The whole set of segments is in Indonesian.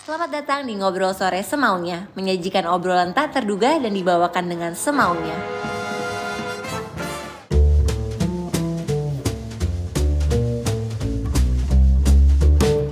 Selamat datang di Ngobrol Sore Semaunya, menyajikan obrolan tak terduga dan dibawakan dengan semaunya.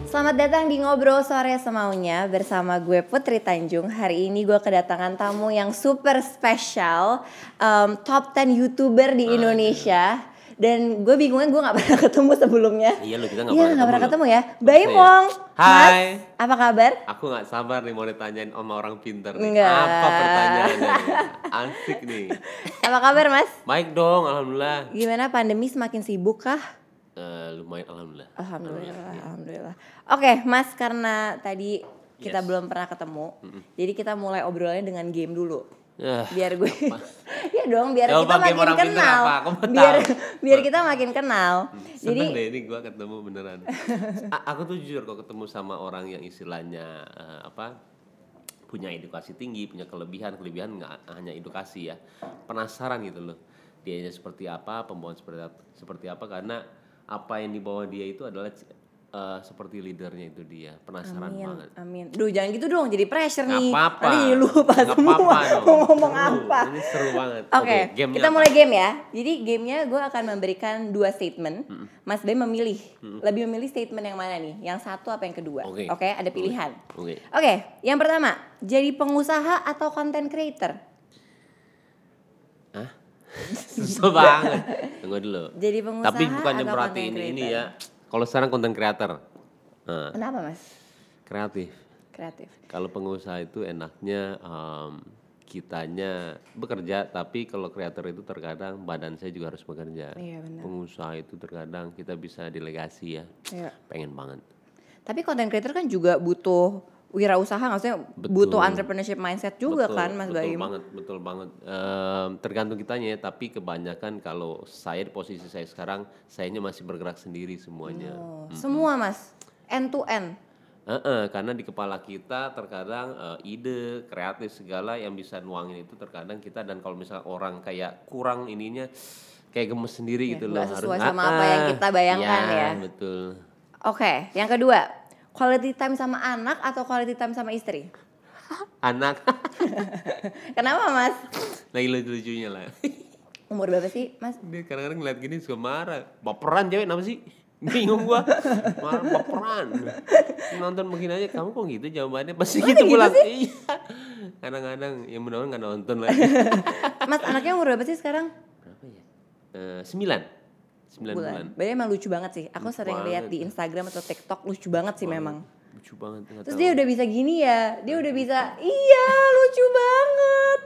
Selamat datang di Ngobrol Sore Semaunya bersama gue Putri Tanjung. Hari ini gue kedatangan tamu yang super spesial, um, top 10 YouTuber di Indonesia. Dan gue bingungnya gue gak pernah ketemu sebelumnya. Iya, lu kita nggak Iya, pernah nggak pernah ketemu ya. Baim Saya. Wong. Hai. Mas, apa kabar? Aku nggak sabar nih mau ditanyain sama orang pinter nih. Enggak. Apa pertanyaannya? Asik nih. Apa kabar Mas? Baik dong, alhamdulillah. Gimana pandemi semakin sibuk kah? Eh, lumayan alhamdulillah. Alhamdulillah, alhamdulillah. Oke, Mas, karena tadi kita Yes. belum pernah ketemu, jadi kita mulai obrolannya dengan game dulu. Eh, Biar gue, ya dong, biar kita makin orang kenal. Biar, biar kita makin kenal. Seneng Jadi, deh ini gua ketemu beneran. A- aku tuh jujur kok ketemu sama orang yang istilahnya eh, apa punya edukasi tinggi, punya kelebihan, kelebihan nggak hanya edukasi ya. Penasaran gitu loh. Dianya seperti apa, pembawaan seperti apa, seperti apa karena apa yang dibawa dia itu adalah eh, seperti leadernya itu dia. Penasaran amin, banget. amin. Duh, jangan gitu dong, jadi pressure Nggak nih. apa-apa. Nanti jadi lupa Nggak semua mau ngomong Seru. apa. Ini seru banget. Oke, gamenya kita apa? mulai game ya. Jadi gamenya gue akan memberikan dua statement. Mas Bay memilih, lebih memilih statement yang mana nih? Yang satu apa yang kedua? Oke. Oke, ada pilihan. Oke. Oke, yang pertama, jadi pengusaha atau content creator? Hah? Susah banget. Tunggu dulu. Jadi pengusaha Tapi bukannya atau berarti ini ini ya. Kalau sekarang konten creator. Nah, Kenapa mas? kreatif. Kreatif. Kalau pengusaha itu enaknya em, kitanya bekerja, tapi kalau kreator itu terkadang badan saya juga harus bekerja. Iya, benar. Pengusaha itu terkadang kita bisa delegasi ya. Iya. Pengen banget. Tapi content creator kan juga butuh wirausaha, maksudnya Betul. butuh entrepreneurship mindset juga Betul, kan mas betul Baim? banget, betul banget. Em, tergantung kitanya ya, tapi kebanyakan kalau saya di posisi saya sekarang, sayanya masih bergerak sendiri semuanya. Oh, Semua mas, end to end. Heeh, karena di kepala kita terkadang eh, ide, kreatif segala yang bisa nuangin itu terkadang kita dan kalau misalnya orang kayak kurang ininya kayak gemes sendiri Ya, gitu loh. sesuai sama Ah, apa yang kita bayangkan ya. betul. Oke, yang kedua, quality time sama anak atau quality time sama istri? Anak Kenapa mas? lagi lucu-lucunya lah. Umur berapa sih mas? Dia kadang-kadang ngeliat gini suka marah. Baperan cewek kenapa sih? Bingung gua. Marah baperan. Nonton mungkin aja kamu kok gitu jawabannya pasti gitu pulang. Iya. Kadang-kadang ya mudah-mudahan nggak nonton lagi. Mas anaknya umur berapa sih sekarang? Berapa ya? Eh, sembilan. Sembilan bulan. Bulan. Berarti emang lucu banget sih. Aku Lucu sering lihat banget. di Instagram atau TikTok lucu banget sih memang. Lucu banget. nggak Terus tahu. dia udah bisa gini ya, dia udah bisa, iya lucu banget.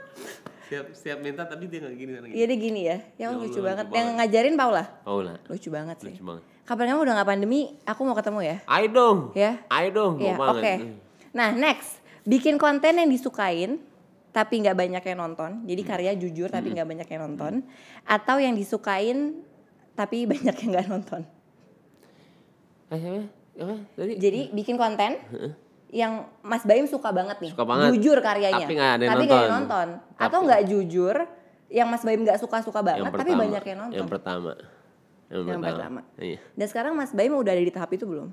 Siap, siap minta tapi dia nggak gini. nggak Iya dia gini ya, yang Ya lucu Allah, banget. lucu Yang ngajarin Paula, lah. lucu banget sih. Lucu banget. Kapan kamu udah gak pandemi, aku mau ketemu ya. Ayo dong. Ya. Ayo dong. Mau oke. banget. Nah, next, bikin konten yang disukain tapi nggak banyak yang nonton. Jadi karya jujur tapi nggak banyak yang nonton. Atau yang disukain tapi banyak yang nggak nonton. Eh? Tadi? Jadi bikin konten yang Mas Baim suka banget nih, Suka banget. jujur karyanya, Tapi nggak ada yang tapi nonton. nonton. Atau Tapi- nggak jujur, yang Mas Baim nggak suka-suka banget, yang tapi pertama. banyak yang nonton. Yang pertama. Yang, Yang pertama. pertama. Iya. Dan sekarang Mas Baim udah ada di tahap itu belum?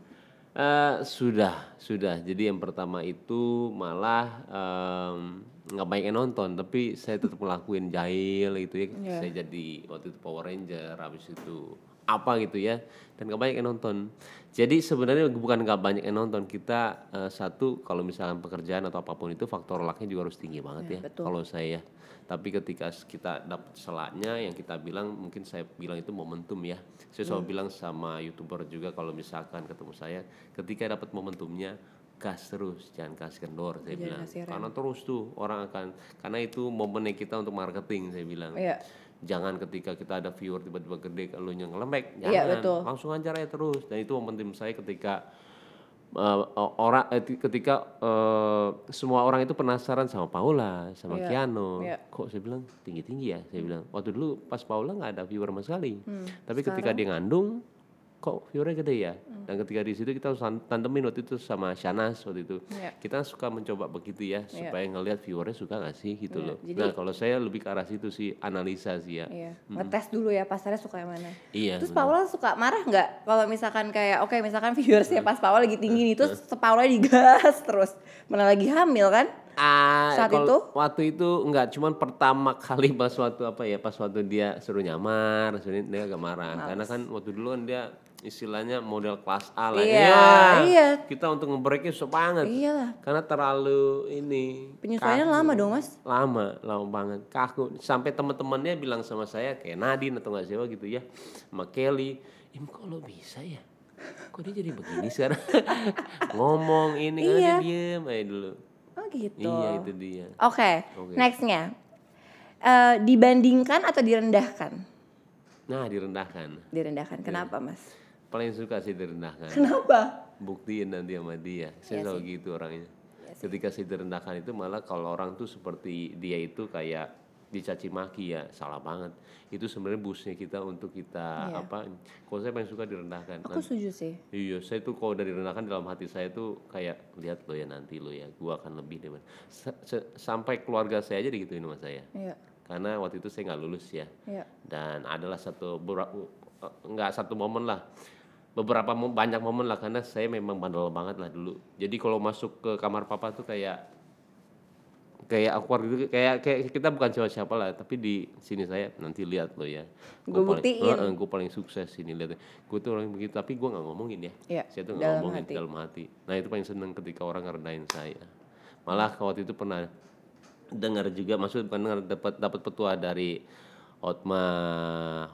Eh, sudah, sudah. Jadi yang pertama itu malah em, nggak banyak yang nonton, tapi saya tetap ngelakuin jahil gitu ya. Iya. Saya jadi waktu itu Power Ranger, habis itu apa gitu ya, dan nggak banyak yang nonton. Jadi sebenarnya bukan nggak banyak yang nonton, kita eh, satu kalau misalnya pekerjaan atau apa pun itu faktor lucknya juga harus tinggi banget Iya, ya. Kalau saya, tapi ketika kita dapat selaknya, yang kita bilang mungkin saya bilang itu momentum ya. Saya selalu Hmm. bilang sama youtuber juga kalau misalkan ketemu saya, ketika dapat momentumnya gas terus, jangan kasih kendor saya Jangan bilang. kasih rem. Karena terus tuh orang akan, karena itu momennya kita untuk marketing saya bilang. Iya. Jangan ketika kita ada viewer tiba-tiba gede kalau yang ngelembek, Iya, jangan. betul. Langsung aja aja terus. Dan itu momentum saya ketika uh, orang eh, ketika uh, semua orang itu penasaran sama Paula, sama Iya, Kiano. iya. Kok saya bilang tinggi-tinggi ya? Saya bilang waktu dulu pas Paula nggak ada viewer sama sekali. Hmm, Tapi ketika dia ngandung kok viewernya gede ya Hmm. dan ketika di situ kita harus tan- tandemin waktu itu sama Shanas waktu itu Iya. kita suka mencoba begitu ya supaya ngelihat viewernya suka gak sih gitu Iya, loh jadi- nah kalau saya lebih ke arah situ sih analisa sih ya Iya, ngetes dulu ya pasarnya suka yang mana. iya Terus. Paula suka marah nggak kalau misalkan kayak oke misalkan viewersnya pas Paula lagi tinggi nih terus Paula digas terus mana lagi hamil kan? Ah, Saat itu? waktu itu enggak cuman pertama kali pas waktu apa ya pas waktu dia suruh nyamar suruh dia agak marah karena kan waktu dulu kan dia istilahnya model kelas A lah Iya, Ya, iya. kita untuk ngebreaknya susah banget Iyalah, karena terlalu ini penyesuaiannya kaku. lama dong mas. lama lama banget kaku sampai teman-temannya bilang sama saya kayak Nadine atau nggak siapa gitu ya sama Kelly im kok lo bisa ya kok dia jadi begini sekarang ngomong ini kan Iya. dia diem aja dulu Oh gitu. iya itu dia Oke, Oke. nextnya Eh, dibandingkan atau direndahkan? nah direndahkan Direndahkan. Kenapa mas? Paling suka sih direndahkan Kenapa? buktiin nanti sama dia saya Iya selalu gitu orangnya ketika saya direndahkan itu malah kalau orang tuh seperti dia itu kayak dicaci maki ya salah banget itu sebenarnya busnya kita untuk kita Iya. apa kalau saya paling suka direndahkan Aku setuju sih. Iya, saya tuh kalau dari direndahkan dalam hati saya tuh kayak lihat lo ya nanti lo ya, gua akan lebih deh. Sa- sa- sampai keluarga saya aja digituin sama saya. Iya, Karena waktu itu saya nggak lulus ya. iya. Dan adalah satu beberapa nggak satu momen lah. Beberapa banyak momen lah karena saya memang bandel banget lah dulu. Jadi kalau masuk ke kamar papa tuh kayak kayak awkward gitu kayak kayak kita bukan siapa-siapa lah tapi di sini saya nanti lihat lo ya Gua paling- buktiin. Gue paling sukses sini lihat gue tuh orang begitu tapi gue nggak ngomongin ya Iya, saya tuh nggak ngomongin hati. dalam hati nah itu paling seneng ketika orang ngerendahin saya malah waktu itu pernah dengar juga maksud bukan dengar dapat dapat petua dari Hotma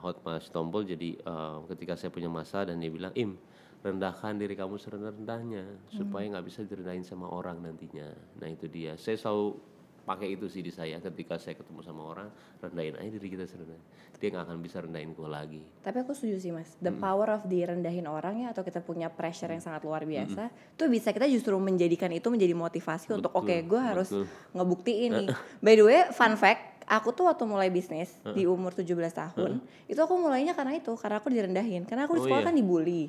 Hotma Stompol jadi eh, ketika saya punya masa dan dia bilang im rendahkan diri kamu serendah-rendahnya supaya nggak bisa direndahin sama orang nantinya. Nah itu dia. Saya selalu pakai itu sih di saya ketika saya ketemu sama orang rendahin aja diri kita serendah dia nggak akan bisa rendahin gue lagi. Tapi aku setuju sih mas, the power of direndahin orang ya atau kita punya pressure yang sangat luar biasa, tuh bisa kita justru menjadikan itu menjadi motivasi untuk oke gue harus betul. ngebuktiin nih. By the way, fun fact, aku tuh waktu mulai bisnis di umur 17 tahun, itu aku mulainya karena itu, karena aku direndahin, karena aku di Oh, sekolah iya. kan dibully.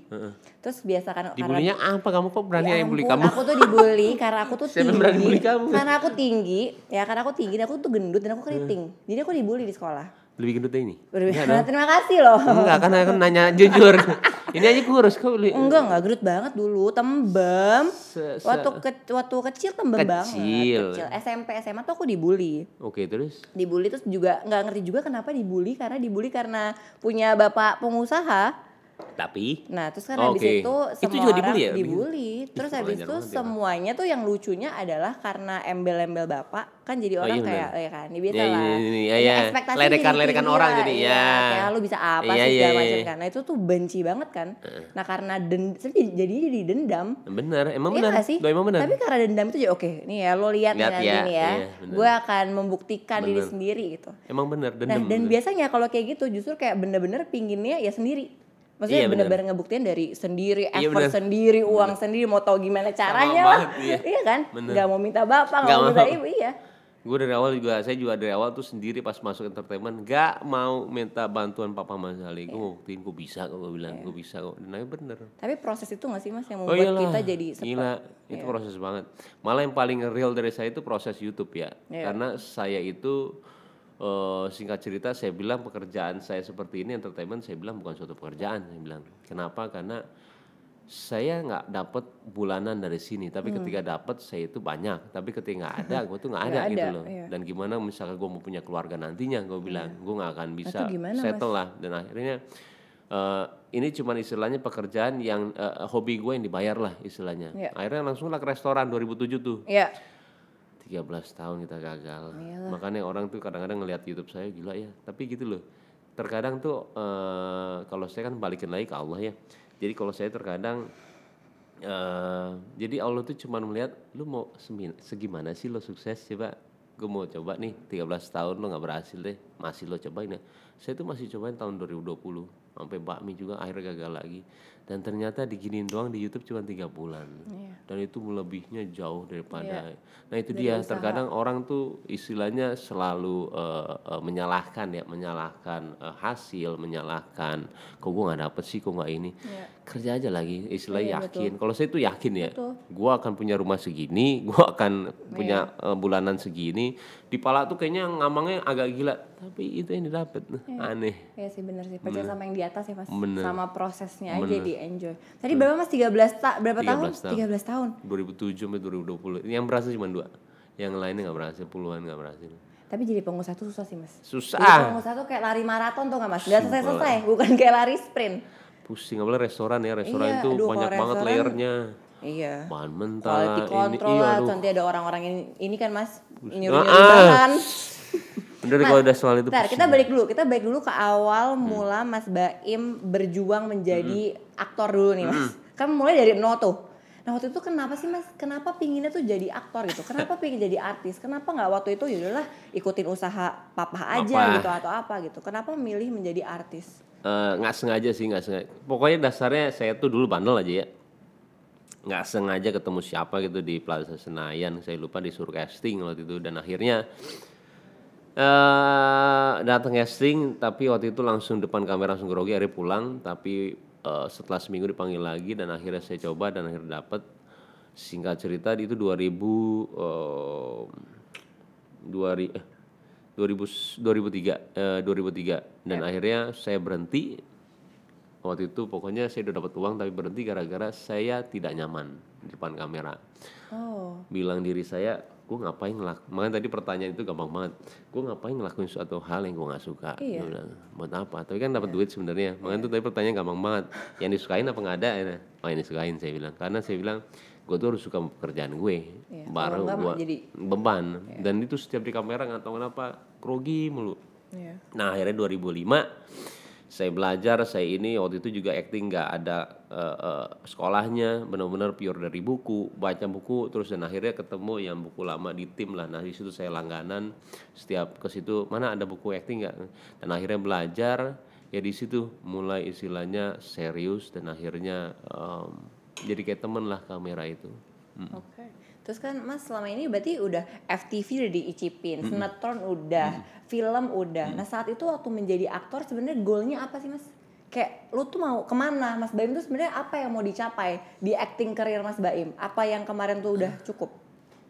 Terus biasa kan karena dibulinya apa kamu kok berani Ya yang bully kamu Aku tuh dibully karena aku tuh Siapa tinggi. bully kamu? Karena aku tinggi, ya karena aku tinggi dan aku tuh gendut dan aku keriting. Jadi aku dibully di sekolah. Lebih gendut ini Nah, terima kasih loh. enggak kan aku nanya jujur ini aja kurus kok beli Enggak, enggak gendut banget dulu, tembem. Se- se- Waktu ke- waktu kecil tembem banget. Kecil. Kecil. SMP, SMA tuh aku dibully. oke terus Dibully terus juga nggak ngerti juga kenapa dibully karena dibully karena punya bapak pengusaha. Tapi Nah, terus kan Oh, habis oke. itu Itu semua juga orang dibully ya? dibully. Terus Ih, habis itu ya, semuanya tuh yang lucunya adalah karena embel-embel bapak kan jadi Oh, orang iya kayak ya kan, ya biasa Iya, lah. iya, iya, iya, iya. ekspektasi tinggi orang lah, jadi, iya. ya. Kayak lu bisa apa Iya, sih iya, segala iya, macam kan. Nah, itu tuh benci banget kan. Nah, karena den jadi jadi dendam. bener emang bener sih? Loh, emang bener Tapi karena dendam itu jadi oke, nih ya lo lihat nih nanti ya, ya. gue akan membuktikan diri sendiri gitu. emang bener Nah, dendam dan bener. biasanya kalau kayak gitu justru kayak bener-bener pinginnya ya sendiri. Maksudnya Iya, bener. bener-bener ngebuktiin dari sendiri, Iya, effort bener. sendiri, uang sendiri, mau tahu gimana caranya lah. banget, iya. kan? Bener. Gak mau minta bapak, gak Nggak mau minta ibu, iya. gue dari awal juga saya juga dari awal tuh sendiri pas masuk entertainment gak mau minta bantuan papa mas Ali gue mau buktiin gue bisa kok gue bilang gue bisa kok dan akhirnya bener Tapi proses itu gak sih mas yang Oh membuat iyalah, kita jadi cepet? gila, itu proses banget. Malah yang paling real dari saya itu proses YouTube ya, Iya. karena saya itu eh, singkat cerita saya bilang pekerjaan saya seperti ini entertainment saya bilang bukan suatu pekerjaan saya bilang. Kenapa? Karena saya nggak dapat bulanan dari sini, tapi ketika dapat saya itu banyak, tapi ketika nggak ada, gue tuh nggak ada, Hmm. Nggak gitu ada, loh. iya. Dan gimana misalkan gue mau punya keluarga nantinya, gue bilang gue nggak akan bisa gimana, settle lah. Dan akhirnya eh, ini cuma istilahnya pekerjaan yang eh, hobi gue yang dibayar lah istilahnya. Iya. Akhirnya langsung lah ke restoran 2007 tuh. Iya. 13 tahun kita gagal. Iyalah. Makanya orang tuh kadang-kadang ngelihat YouTube saya gila ya. Tapi gitu loh. Terkadang tuh eh, kalau saya kan balikin lagi ke Allah ya. Jadi kalau saya terkadang eh jadi Allah tuh cuma melihat lu mau segimana sih lo sukses coba gue mau coba nih 13 tahun lo nggak berhasil deh masih lo cobain ya saya tuh masih cobain tahun 2020 sampai bakmi juga akhirnya gagal lagi dan ternyata diginiin doang di YouTube cuma tiga bulan. Iya. dan itu melebihnya jauh daripada Iya. nah itu Dari dia. usaha. terkadang orang tuh istilahnya selalu eh, eh, menyalahkan ya menyalahkan eh, hasil menyalahkan kok gue nggak dapet sih kok nggak ini? Iya. kerja aja lagi istilahnya Iya, yakin. kalau saya tuh yakin ya gue akan punya rumah segini gue akan punya eh, bulanan segini. Di pala tuh kayaknya ngamangnya agak gila tapi itu yang didapat aneh. Iya sih bener sih, percaya sama yang di atas ya mas. Bener. Sama prosesnya aja Bener. di enjoy. Tadi berapa mas? 13, ta berapa tahun? 13 tahun. 13 tahun 2007 sampai 2020 yang berhasil cuma dua. Yang lainnya nggak berhasil puluhan nggak berhasil. Tapi jadi pengusaha tuh susah sih mas. Jadi susah pengusaha tuh kayak lari maraton tuh gak mas? Gak selesai-selesai, bukan kayak lari sprint. Pusing apalagi restoran ya. Restoran Iya, itu aduh, banyak banget restoran- layernya. Iya. Bahan mentah Quality lah, ini control iya aduh. nanti ada orang-orang ini, ini kan mas? Ah, Nyuruh-nyuruh ah. Bener kalau udah soal itu Bentar, kita balik dulu. Kita balik dulu ke awal Hmm. mula Mas Baim berjuang menjadi aktor dulu nih, Mas. Kan mulai dari nol tuh. Nah waktu itu kenapa sih Mas? Kenapa pinginnya tuh jadi aktor gitu? Kenapa pingin jadi artis? Kenapa nggak waktu itu yaudahlah ikutin usaha papa aja Papa. gitu atau apa gitu? Kenapa memilih menjadi artis? Eh, nggak sengaja sih nggak sengaja pokoknya dasarnya saya tuh dulu bandel aja ya nggak sengaja ketemu siapa gitu di Plaza Senayan saya lupa disuruh casting waktu itu dan akhirnya eh datang casting tapi waktu itu langsung depan kamera langsung grogi akhirnya pulang. Tapi eh, setelah seminggu dipanggil lagi dan akhirnya saya coba dan akhirnya dapet. Singkat cerita itu 2000 eh, 2000 eh, 2000 2003 eh, 2003 dan akhirnya saya berhenti. Waktu itu pokoknya saya udah dapat uang tapi berhenti gara-gara saya tidak nyaman di depan kamera. Oh, bilang diri saya gue ngapain ngelak makanya tadi pertanyaan itu gampang banget. Gue ngapain ngelakuin suatu hal yang gue nggak suka? Iya. Bilang, buat apa? Tapi kan dapat duit sebenarnya. Makanya itu tadi pertanyaan gampang banget. Yang disukain apa nggak ada? Ya oh yang disukain saya bilang. Karena saya bilang gue tuh harus suka pekerjaan gue. Iya, baru gue jadi- beban. Dan itu setiap di kamera nggak tahu kenapa grogi mulu. Iya. Nah akhirnya 2005 saya belajar, saya ini waktu itu juga acting nggak ada eh, eh, sekolahnya, benar-benar pure dari buku, baca buku, terus dan akhirnya ketemu yang buku lama di tim lah. Nah di situ saya langganan, setiap ke situ mana ada buku acting nggak? Dan akhirnya belajar, ya di situ mulai istilahnya serius dan akhirnya em, jadi kayak temen lah kamera itu. Hmm. Oke. Terus kan Mas selama ini berarti udah FTV udah diicipin, sinetron udah, film udah. Nah saat itu waktu menjadi aktor sebenarnya goalnya apa sih Mas? Kayak lu tuh mau ke mana Mas Baim tuh sebenarnya apa yang mau dicapai di acting career Mas Baim? Apa yang kemarin tuh udah cukup?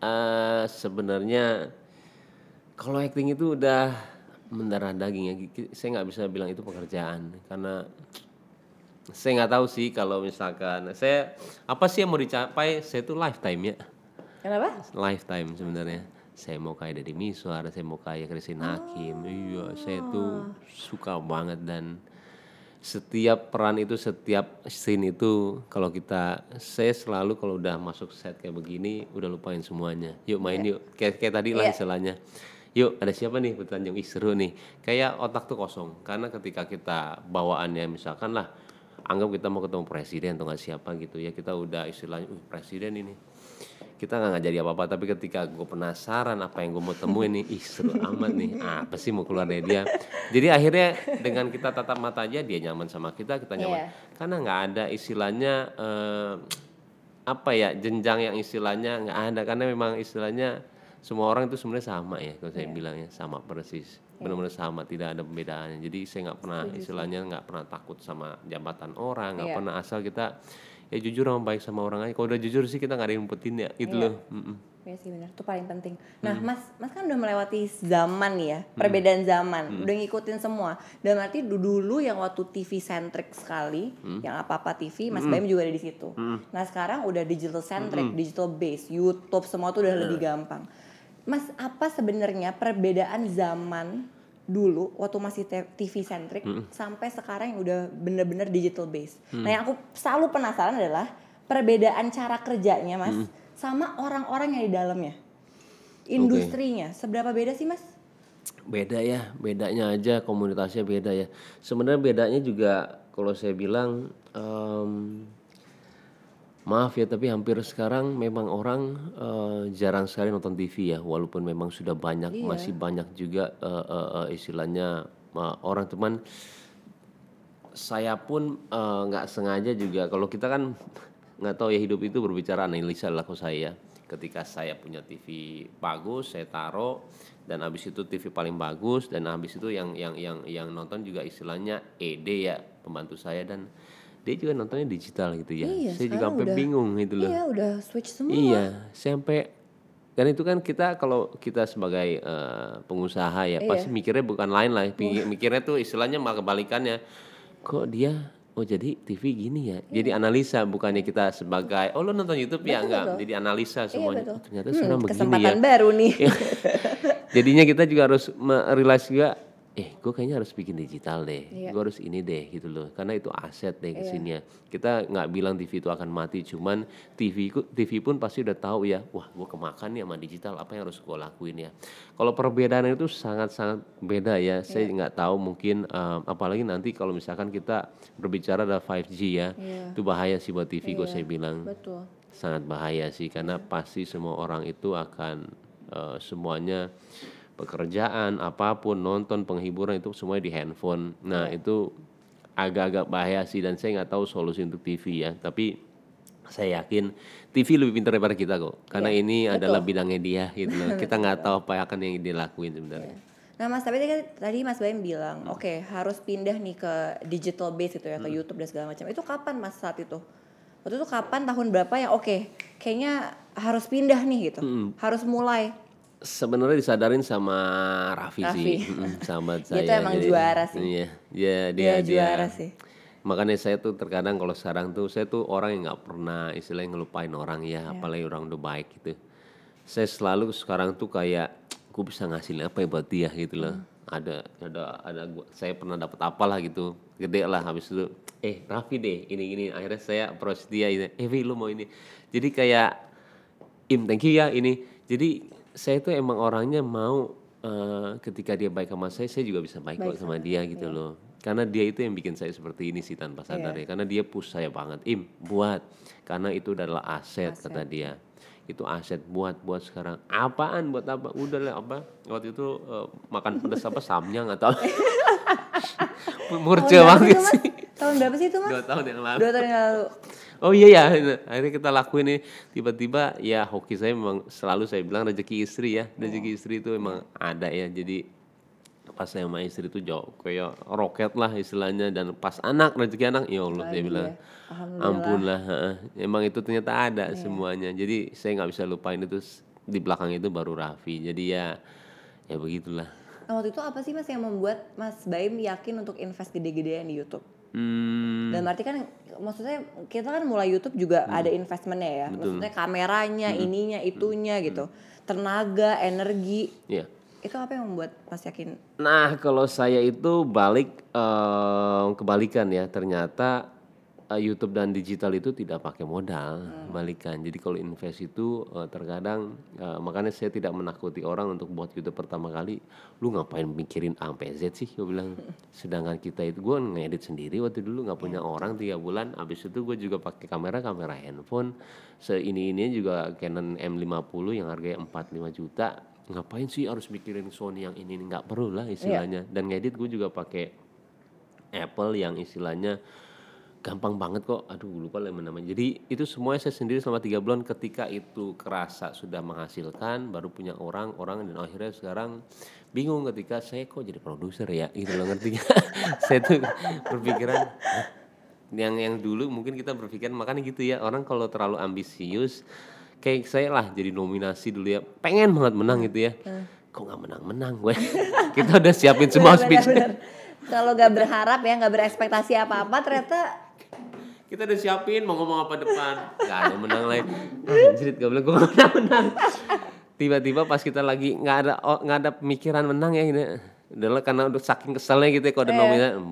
Eh sebenarnya kalau acting itu udah mendarah daging ya. Saya nggak bisa bilang itu pekerjaan karena saya nggak tahu sih kalau misalkan saya apa sih yang mau dicapai saya itu lifetime ya Kenapa? lifetime sebenarnya. Saya mau kayak Deddy Miswar saya mau kayak Christine Hakim. Iya saya tuh suka banget dan setiap peran itu setiap scene itu kalau kita saya selalu kalau udah masuk set kayak begini udah lupain semuanya. Yuk main yuk. Kayak kayak tadi lah Iya. istilahnya. Yuk ada siapa nih bertanjung ih seru nih. Kayak otak tuh kosong. Karena ketika kita bawaannya misalkan lah anggap kita mau ketemu presiden atau nggak siapa gitu ya kita udah istilahnya "Uh, presiden ini kita nggak jadi apa-apa tapi ketika gue penasaran apa yang gue mau temuin nih ih seru amat nih. Apa sih mau keluar dari dia? Jadi akhirnya dengan kita tatap mata aja dia nyaman sama kita kita nyaman. Iya. karena nggak ada istilahnya eh, apa ya jenjang yang istilahnya nggak ada. Karena memang istilahnya semua orang itu sebenarnya sama ya kalau saya bilangnya sama persis. Benar-benar sama tidak ada perbedaannya jadi saya nggak pernah istilahnya nggak pernah takut sama jabatan orang nggak Iya. pernah asal kita ya jujur sama baik sama orang aja. Kalau udah jujur sih kita nggak ada yang ngumpetin ya. Itu Iya. loh. Mm-mm. Iya sih benar, itu paling penting. Nah, Mas, Mas kan udah melewati zaman ya, perbedaan zaman, udah ngikutin semua. Dan du- dulu yang waktu TV centric sekali, yang apa-apa TV, Mas Baim juga ada di situ. Nah, sekarang udah digital centric, digital base, YouTube semua tuh udah lebih gampang. Mas, apa sebenarnya perbedaan zaman dulu waktu masih TV centric sampai sekarang yang udah bener-bener digital base. Nah, yang aku selalu penasaran adalah perbedaan cara kerjanya, Mas, sama orang-orang yang di dalamnya. Industrinya, seberapa beda sih, Mas? beda ya bedanya aja komunitasnya beda ya sebenarnya bedanya juga kalau saya bilang em, maaf ya tapi hampir sekarang memang orang eh, jarang sekali nonton TV ya walaupun memang sudah banyak masih banyak juga eh, eh, istilahnya eh, orang. Teman saya pun nggak sengaja juga. Kalau kita kan nggak tahu ya hidup itu berbicara analisa lah kalau saya ketika saya punya TV bagus saya taruh dan habis itu TV paling bagus dan habis itu yang yang yang yang nonton juga istilahnya ED ya pembantu saya. Dan dia juga nontonnya digital gitu ya Iya, saya juga sampai bingung gitu loh Iya udah switch semua. Iya, sampai dan itu kan kita kalau kita sebagai eh, pengusaha ya Iya. pasti mikirnya bukan lain lah, Pi- mikirnya tuh istilahnya malah kebalikannya. Kok dia oh jadi TV gini ya. Jadi analisa bukannya kita sebagai oh lo nonton YouTube ya Iya. Betul, enggak, betul. jadi analisa semuanya. betul. Oh, ternyata Hmm, sekarang begini ya. kesempatan baru nih. Jadinya kita juga harus realize juga eh gue kayaknya harus bikin digital deh Iya. gue harus ini deh gitu loh karena itu aset deh ke sininya kita nggak bilang TV itu akan mati cuman TV TV pun pasti udah tahu ya wah gue kemakan nih sama digital apa yang harus gue lakuin ya kalau perbedaan itu sangat sangat beda ya saya nggak tahu mungkin um, apalagi nanti kalau misalkan kita berbicara ada 5G ya Iya. itu bahaya sih buat TV gue Iya. saya bilang Betul. sangat bahaya sih karena pasti semua orang itu akan eh, semuanya pekerjaan apa pun nonton penghiburan itu semuanya di handphone. Nah itu agak-agak bahaya sih dan saya nggak tahu solusi untuk TV ya. Tapi saya yakin TV lebih pintar daripada kita kok. Karena Iya, ini betul. adalah bidangnya dia gitu loh. Kita nggak tahu apa akan yang dia lakuin sebenarnya Nah Mas, tapi tadi, tadi Mas Baim bilang, oke harus pindah nih ke digital base itu ya, ke YouTube dan segala macam. Itu kapan Mas saat itu? Waktu itu kapan tahun berapa yang oke, kayaknya harus pindah nih gitu, harus mulai. Sebenarnya disadarin sama Raffi, Raffi. sih Dia saya. tuh emang juara sih. iya dia dia Dia dia, juara sih. makanya saya tuh terkadang kalau sekarang tuh saya tuh orang yang nggak pernah istilahnya ngelupain orang ya Iya. apalagi orang udah baik gitu. Saya selalu sekarang tuh kayak gue bisa ngasilin apa ya buat dia? gitu loh. Hmm. ada ada ada gua, saya pernah dapat apalah gitu. Gede lah habis itu eh Raffi deh ini ini. Akhirnya saya approach dia gitu. Eh Vi lu mau ini. Jadi kayak Im thank you ya ini. Jadi saya tuh emang orangnya mau eh, ketika dia baik sama saya saya juga bisa baik, kok sama dia gitu loh. Karena dia itu yang bikin saya seperti ini sih tanpa sadar ya. Karena dia push saya banget. Im buat. Karena itu adalah aset, kata dia. Itu aset. Buat buat sekarang. Apaan? Buat apa? Udah lah apa? Waktu itu eh, makan pedas apa? Samyang atau murce banget itu, sih. Tahun berapa sih itu Mas? dua tahun yang lalu. Dua tahun yang lalu. Oh iya ya, akhirnya kita lakuin nih. Tiba-tiba ya hoki saya memang selalu saya bilang rezeki istri ya. Rezeki istri itu memang ada ya. Jadi pas saya sama istri itu jauh kayak roket lah istilahnya. Dan pas anak rezeki anak ya Allah saya Lagi bilang ampun lah emang itu ternyata ada semuanya. Jadi saya nggak bisa lupain itu. Di belakang itu baru Raffi. Jadi ya ya begitulah. Nah waktu itu apa sih Mas yang membuat Mas Baim yakin untuk invest gede-gedean di YouTube? Hmm, Dan berarti kan maksudnya kita kan mulai YouTube juga ada investmentnya ya. Maksudnya kameranya, ininya, itunya gitu. Tenaga, energi. ya Itu apa yang membuat Mas yakin? Nah, kalau saya itu balik eh, kebalikan ya. Ternyata eh, YouTube dan digital itu tidak pakai modal, balikan. Jadi kalau invest itu eh, terkadang eh, makanya saya tidak menakuti orang untuk buat YouTube pertama kali. Lu ngapain mikirin A sampai Z sih? Gue bilang. Sedangkan kita itu gue ngedit sendiri waktu dulu nggak punya orang tiga bulan. Abis itu gue juga pakai kamera kamera handphone. Seini ini juga Canon M50 yang harganya 45 juta ngapain sih harus mikirin Sony yang ini nggak perlu lah istilahnya dan ngedit gue juga pakai Apple yang istilahnya gampang banget kok. Aduh lupa lah namanya. Jadi itu semuanya saya sendiri selama tiga bulan ketika itu kerasa sudah menghasilkan baru punya orang orang dan akhirnya sekarang bingung ketika saya kok jadi produser ya gitu loh ngerti nggak? saya tuh berpikiran "Hah, yang yang dulu mungkin kita berpikir makanya gitu ya orang kalau terlalu ambisius kayak saya lah jadi nominasi dulu ya pengen banget menang gitu ya. Kok nggak menang-menang gue kita udah siapin semua speech. Kalau gak berharap ya, gak berekspektasi apa-apa, ternyata kita udah siapin mau ngomong apa depan. Nggak ada menang lagi anjrit gak boleh gue menang menang. Tiba-tiba pas kita lagi nggak ada oh, nggak ada pemikiran menang ya ini adalah karena udah saking keselnya gitu ya kalau ada nominasi em,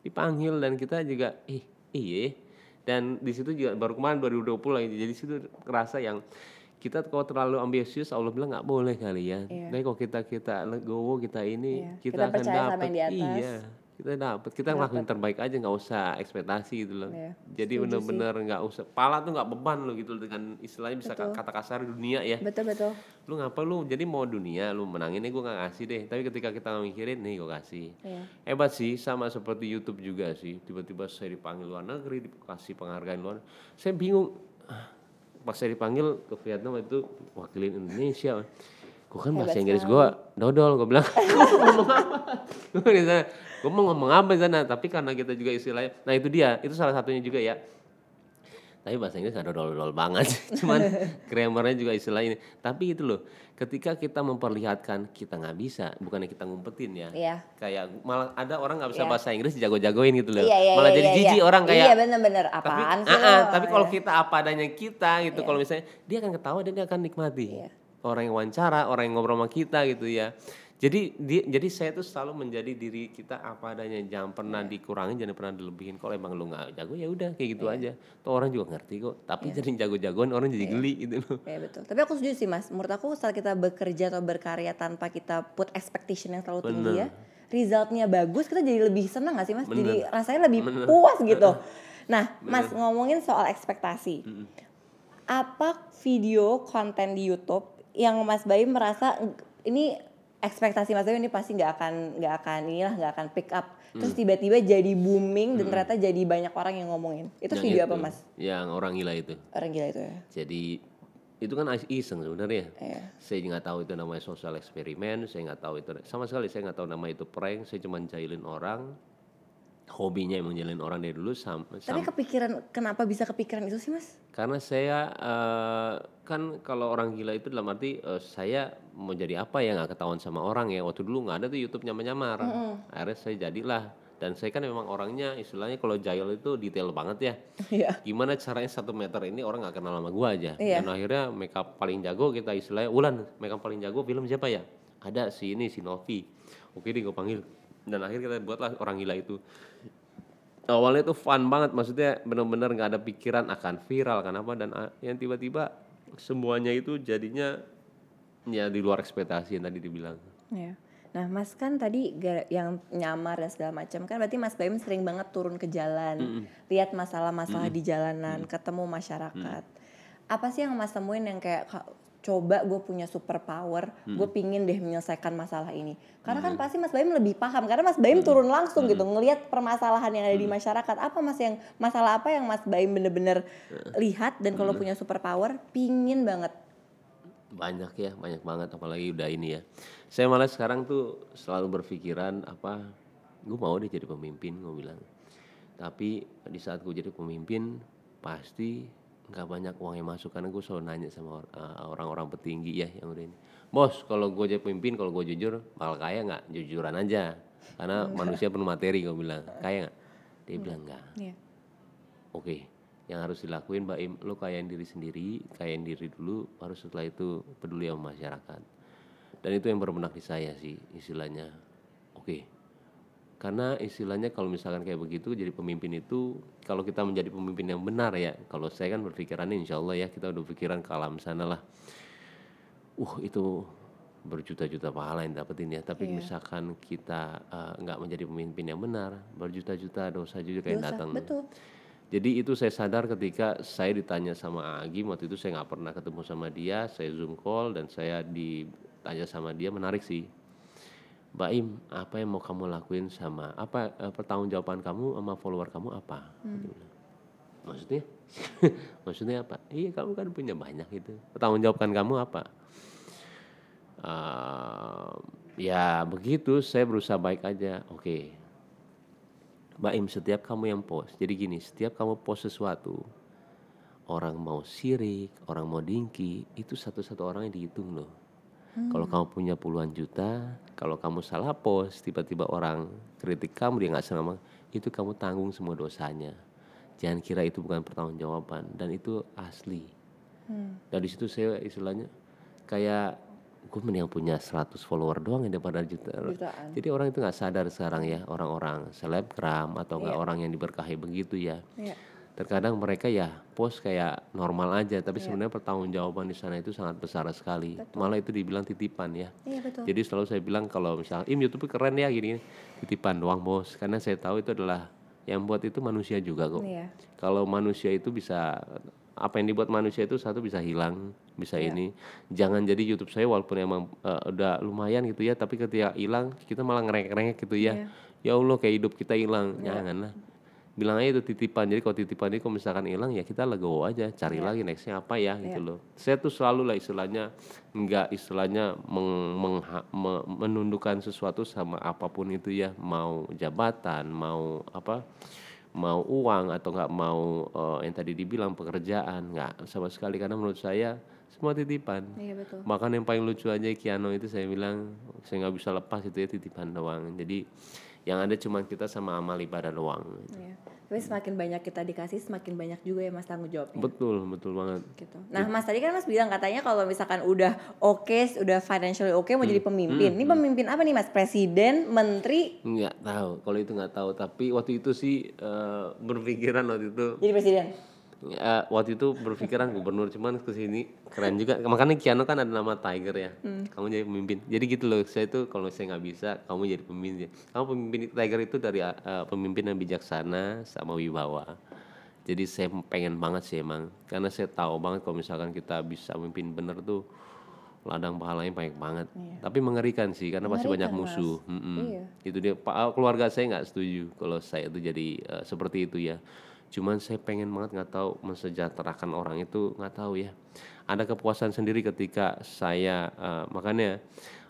dipanggil. Dan kita juga ih iya. Dan di situ juga baru kemarin 2020 lagi jadi situ kerasa yang kita kalau terlalu ambisius Allah bilang nggak boleh kali ya. Iya. Tapi kalau kita kita legowo kita ini Iya, kita, kita akan percaya sama dapat yang di atas. iya kita dapat kita ngelakuin terbaik aja nggak usah ekspektasi gitu loh. Iya, jadi bener-bener nggak usah pala tuh nggak beban lo gitu dengan istilahnya bisa Betul. kata kasar dunia ya. Betul betul. Lu ngapa lu? Jadi mau dunia lu menangin nih gue nggak kasih deh. Tapi ketika kita mikirin nih gue kasih. Iya. hebat sih sama seperti YouTube juga sih. Tiba-tiba saya dipanggil luar negeri dikasih penghargaan luar saya bingung Ah, pas saya dipanggil ke Vietnam itu wakilin Indonesia. Gue kan bahasa Inggris gue dodol gue bilang. "Gua ngomong apa? Gue di sana gue mau ngomong apa di sana tapi karena kita juga istilahnya nah itu dia itu salah satunya juga ya tapi bahasa Inggris nggak dodol-dodol banget cuman grammarnya juga istilah ini tapi itu loh ketika kita memperlihatkan kita nggak bisa bukannya kita ngumpetin ya Iya. kayak malah ada orang nggak bisa Iya. bahasa Inggris jago-jagoin gitu loh Iya, iya, malah iya, jadi iya, jijik iya. orang kayak Iya bener-bener tapi apaan ah, sih ah, lo? tapi kalau kita apa adanya kita gitu kalau misalnya dia akan ketawa dan dia akan nikmati Iya. orang yang wawancara orang yang ngobrol sama kita gitu ya jadi dia, jadi saya tuh selalu menjadi diri kita apa adanya jangan pernah Iya. dikurangin jangan pernah dilebihin. Kalau emang lu nggak jago ya udah kayak gitu aja. Tuh orang juga ngerti kok. Tapi jadi jago-jagoan orang jadi geli gitu. Loh Iya betul. Tapi aku setuju sih mas. Menurut aku saat kita bekerja atau berkarya tanpa kita put expectation yang terlalu tinggi ya, resultnya bagus, kita jadi lebih senang gak sih mas? Jadi rasanya lebih puas gitu. Nah, mas ngomongin soal ekspektasi, apa video konten di YouTube yang Mas Baim merasa ini ekspektasi Mas Baim ini pasti nggak akan nggak akan inilah nggak akan pick up, terus tiba-tiba jadi booming dan ternyata jadi banyak orang yang ngomongin. Itu Yang video itu, apa mas? yang orang gila itu Orang gila itu ya. jadi itu kan iseng sebenarnya Iya. saya nggak tahu itu namanya sosial eksperimen saya nggak tahu itu sama sekali saya nggak tahu nama itu prank saya cuma jahilin orang hobinya emang jahilin orang dari dulu sam, sam- Tapi kepikiran kenapa bisa kepikiran itu sih mas? karena saya eh, kan kalau orang gila itu dalam arti eh, saya mau jadi apa ya nggak ketahuan sama orang ya. Waktu dulu nggak ada tuh YouTube nyamar-nyamar. Akhirnya saya jadilah. Dan saya kan memang orangnya istilahnya kalau jahil itu detail banget ya. Iya. gimana caranya satu meter ini orang nggak kenal sama gua aja. Iya. dan akhirnya makeup paling jago kita istilahnya Ulan makeup paling jago film siapa ya? Ada si ini si Novi. Oke deh gue panggil dan akhirnya kita buatlah orang gila itu. Awalnya tuh fun banget maksudnya benar-benar nggak ada pikiran akan viral kan apa dan ah, yang tiba-tiba semuanya itu jadinya ya di luar ekspektasi yang tadi dibilang. Iya. Nah, Mas kan tadi yang nyamar dan segala macam kan berarti Mas Baim sering banget turun ke jalan, lihat masalah-masalah di jalanan, ketemu masyarakat. Apa sih yang Mas temuin yang kayak "Kak, coba gue punya super power, gue pingin deh menyelesaikan masalah ini. Karena kan pasti Mas Baim lebih paham karena Mas Baim turun langsung gitu ngelihat permasalahan yang ada di masyarakat. Apa Mas yang masalah apa yang Mas Baim bener-bener lihat dan kalau punya super power pingin banget. banyak ya banyak banget apalagi udah ini ya. Saya malah sekarang tuh selalu berpikiran apa gue mau deh jadi pemimpin gue bilang. Tapi di saat gue jadi pemimpin pasti nggak banyak uang yang masuk karena gue selalu nanya sama eh, orang-orang petinggi ya yang udah ini. Bos kalau gue jadi pemimpin kalau gue jujur bakal kaya nggak? Jujuran aja. Karena manusia penuh materi gue bilang. Kaya nggak? Dia bilang nggak. Iya. Oke, yang harus dilakuin Mbak Im, lo kayain diri sendiri, kayain diri dulu, baru setelah itu peduli sama masyarakat. Dan itu yang berbenak di saya sih istilahnya. Oke, karena istilahnya kalau misalkan kayak begitu jadi pemimpin itu, kalau kita menjadi pemimpin yang benar ya, kalau saya kan berpikirannya insya Allah ya kita udah pikiran ke alam sana lah. Uh itu berjuta-juta pahala yang dapetin ya, tapi Iya. misalkan kita eh, nggak menjadi pemimpin yang benar, berjuta-juta dosa juga yang Dosa, datang. betul. Jadi itu saya sadar ketika saya ditanya sama Agim waktu itu saya nggak pernah ketemu sama dia, saya zoom call dan saya ditanya sama dia menarik sih. Mbak Im, apa yang mau kamu lakuin sama apa eh, pertanggungjawaban kamu sama follower kamu apa? Bilang, Maksudnya? Maksudnya apa? Iya kamu kan punya banyak itu. Pertanggungjawabkan kamu apa? Eh, ya begitu, saya berusaha baik aja. Oke, Mbak Im, setiap kamu yang post, jadi gini, setiap kamu post sesuatu, orang mau sirik, orang mau dingki, itu satu-satu orang yang dihitung loh. Kalau kamu punya puluhan juta, kalau kamu salah post, tiba-tiba orang kritik kamu dia nggak senang, itu kamu tanggung semua dosanya. Jangan kira itu bukan pertanggungjawaban dan itu asli. Dan di situ saya istilahnya kayak gue mending punya 100 follower doang ya daripada juta. Jutaan. Jadi orang itu nggak sadar sekarang ya orang-orang selebgram atau nggak Iya. orang yang diberkahi begitu ya. Iya. Terkadang mereka ya post kayak normal aja tapi Iya. sebenarnya pertanggungjawaban di sana itu sangat besar sekali. Malah itu dibilang titipan ya. Iya betul. jadi selalu saya bilang kalau misalnya im YouTube keren ya gini titipan doang bos. Karena saya tahu itu adalah yang buat itu manusia juga kok. Iya. kalau manusia itu bisa apa yang dibuat manusia itu satu bisa hilang bisa ini. Jangan jadi YouTube saya walaupun emang eh, udah lumayan gitu ya tapi ketika hilang kita malah ngerengek-ngerengek gitu ya. Ya Allah kayak hidup kita hilang. Jangan lah bilang aja itu titipan. Jadi kalau titipan ini kalau misalkan hilang ya kita legowo aja. Cari lagi nextnya apa ya gitu loh. Saya tuh selalu lah istilahnya nggak istilahnya meng- mengha- me- menundukkan sesuatu sama apa pun itu ya. Mau jabatan mau apa mau uang atau nggak mau eh, yang tadi dibilang pekerjaan nggak sama sekali. Karena menurut saya semua titipan. Iya betul. Bahkan yang paling lucu aja Kiano itu saya bilang saya nggak bisa lepas itu ya titipan doang. Jadi yang ada cuma kita sama amal ibadah doang. Iya. Tapi semakin banyak kita dikasih, semakin banyak juga ya mas tanggung jawabnya. Betul, betul banget. gitu. Nah, Mas tadi kan Mas bilang katanya kalau misalkan udah oke, udah financially oke mau jadi pemimpin. Ini pemimpin apa nih Mas? Presiden, menteri, Nggak tahu, kalau itu nggak tahu. Tapi waktu itu sih eh, berpikiran waktu itu, jadi presiden. Ya, waktu itu berpikiran gubernur cuman ke sini keren juga. Makanya Kiano kan ada nama Tiger ya. Kamu jadi pemimpin. Jadi gitu loh. Saya tuh kalau saya nggak bisa, kamu jadi pemimpin. Kamu pemimpin Tiger itu dari eh, pemimpin yang bijaksana sama wibawa. Jadi saya pengen banget sih emang, karena saya tahu banget kalau misalkan kita bisa memimpin bener tuh ladang pahalanya banyak banget. Tapi mengerikan sih karena pasti banyak Mengerikan, Mas. musuh. Mm-mm. Iya. Itu dia. Pa- keluarga saya nggak setuju kalau saya itu jadi eh, seperti itu ya. Cuman saya pengen banget nggak tahu mensejahterakan orang itu nggak tahu ya. Ada kepuasan sendiri ketika saya eh, makanya